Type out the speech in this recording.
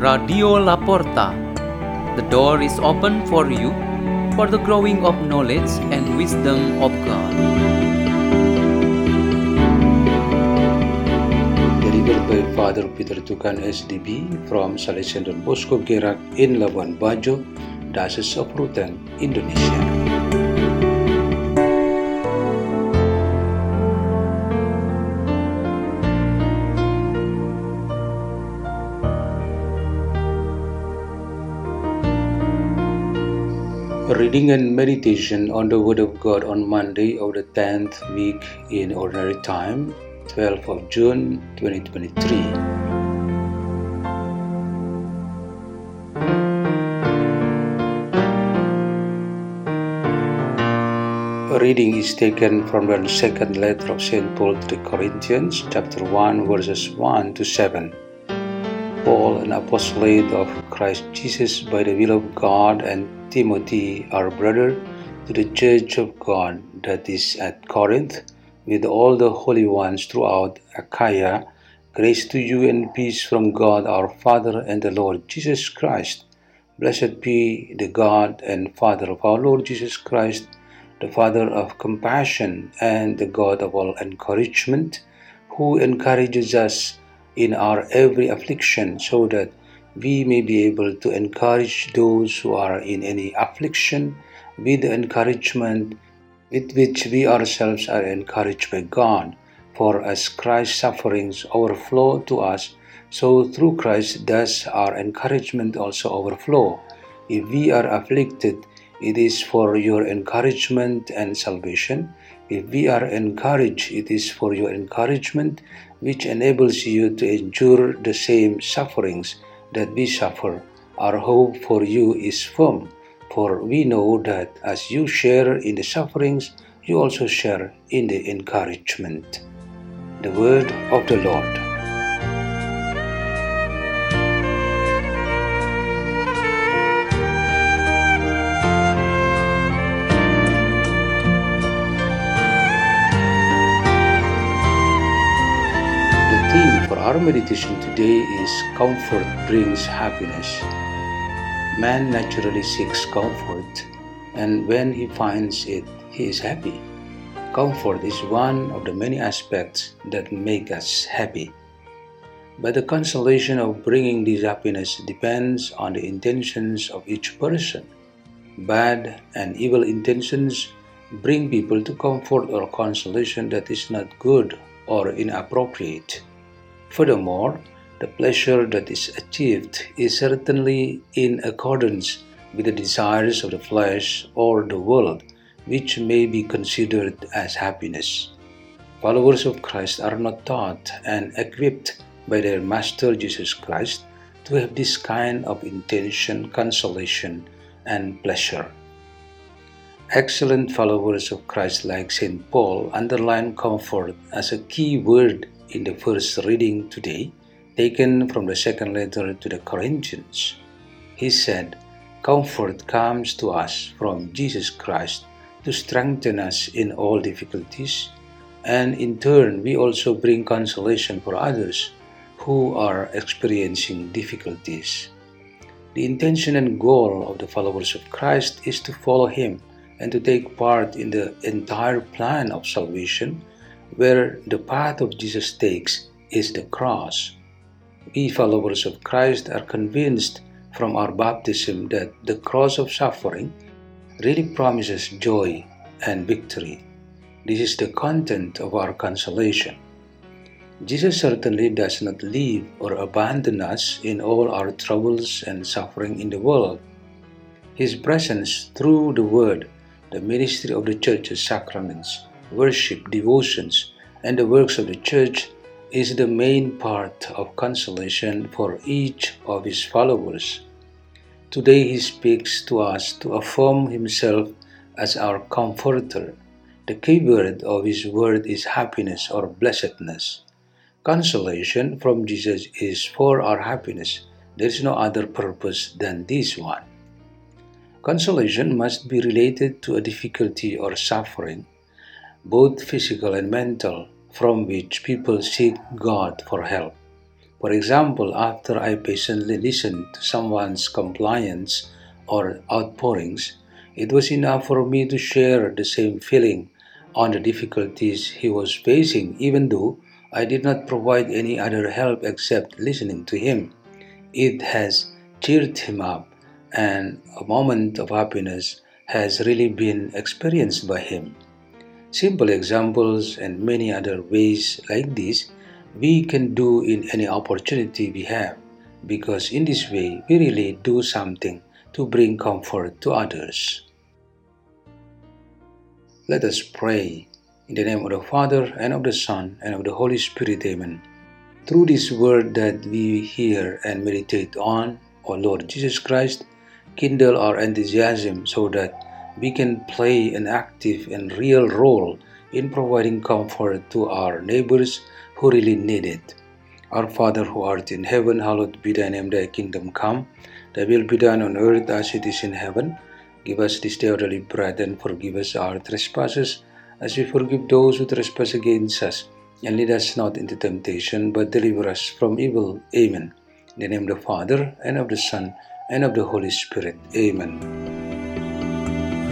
Radio Laporta. The door is open for you for the growing of knowledge and wisdom of God. delivered by Father Peter Tukan SDB from Salesian Bosco Gerak in Labuan Bajo, Diocese of Ruteng, Indonesia. Reading and meditation on the Word of God on Monday of the 10th week in Ordinary Time, 12th of June 2023. A reading is taken from the second letter of St. Paul to the Corinthians, chapter 1, verses 1 to 7. Paul, an apostolate of Christ Jesus by the will of God, and Timothy, our brother, to the church of God that is at Corinth, with all the holy ones throughout Achaia, grace to you and peace from God our Father and the Lord Jesus Christ. Blessed be the God and Father of our Lord Jesus Christ, the Father of compassion and the God of all encouragement, who encourages us in our every affliction, so that we may be able to encourage those who are in any affliction with the encouragement with which we ourselves are encouraged by God. For as Christ's sufferings overflow to us, so through Christ does our encouragement also overflow. If we are afflicted, it is for your encouragement and salvation. If we are encouraged, it is for your encouragement, which enables you to endure the same sufferings that we suffer. Our hope for you is firm, for we know that as you share in the sufferings, you also share in the encouragement. The word of the Lord. Our meditation today is Comfort Brings Happiness. Man naturally seeks comfort, and when he finds it, he is happy. Comfort is one of the many aspects that make us happy. But the consolation of bringing this happiness depends on the intentions of each person. Bad and evil intentions bring people to comfort or consolation that is not good or inappropriate. Furthermore, the pleasure that is achieved is certainly in accordance with the desires of the flesh or the world, which may be considered as happiness. Followers of Christ are not taught and equipped by their Master Jesus Christ to have this kind of intention, consolation, and pleasure. Excellent followers of Christ, like St. Paul, underline comfort as a key word in the first reading today, taken from the second letter to the Corinthians. He said, Comfort comes to us from Jesus Christ to strengthen us in all difficulties, and in turn, we also bring consolation for others who are experiencing difficulties. The intention and goal of the followers of Christ is to follow Him and to take part in the entire plan of salvation, where the path of Jesus takes is the cross. We followers of Christ are convinced from our baptism that the cross of suffering really promises joy and victory. This is the content of our consolation. Jesus certainly does not leave or abandon us in all our troubles and suffering in the world. His presence through the Word, the ministry of the Church's sacraments, worship, devotions, and the works of the Church is the main part of consolation for each of His followers. Today He speaks to us to affirm Himself as our comforter. The key word of His word is happiness or blessedness. Consolation from Jesus is for our happiness. There is no other purpose than this one. Consolation must be related to a difficulty or suffering, both physical and mental, from which people seek God for help. For example, after I patiently listened to someone's complaints or outpourings, it was enough for me to share the same feeling on the difficulties he was facing, even though I did not provide any other help except listening to him. It has cheered him up, and a moment of happiness has really been experienced by him. Simple examples and many other ways like this we can do in any opportunity we have because in this way we really do something to bring comfort to others. Let us pray. In the name of the Father, and of the Son, and of the Holy Spirit, Amen. Through this word that we hear and meditate on, O Lord Jesus Christ, kindle our enthusiasm so that we can play an active and real role in providing comfort to our neighbors who really need it. Our Father who art in heaven, hallowed be thy name, thy kingdom come, thy will be done on earth as it is in heaven. Give us this day our daily bread and forgive us our trespasses as we forgive those who trespass against us. And lead us not into temptation, but deliver us from evil. Amen. In the name of the Father, and of the Son, and of the Holy Spirit. Amen.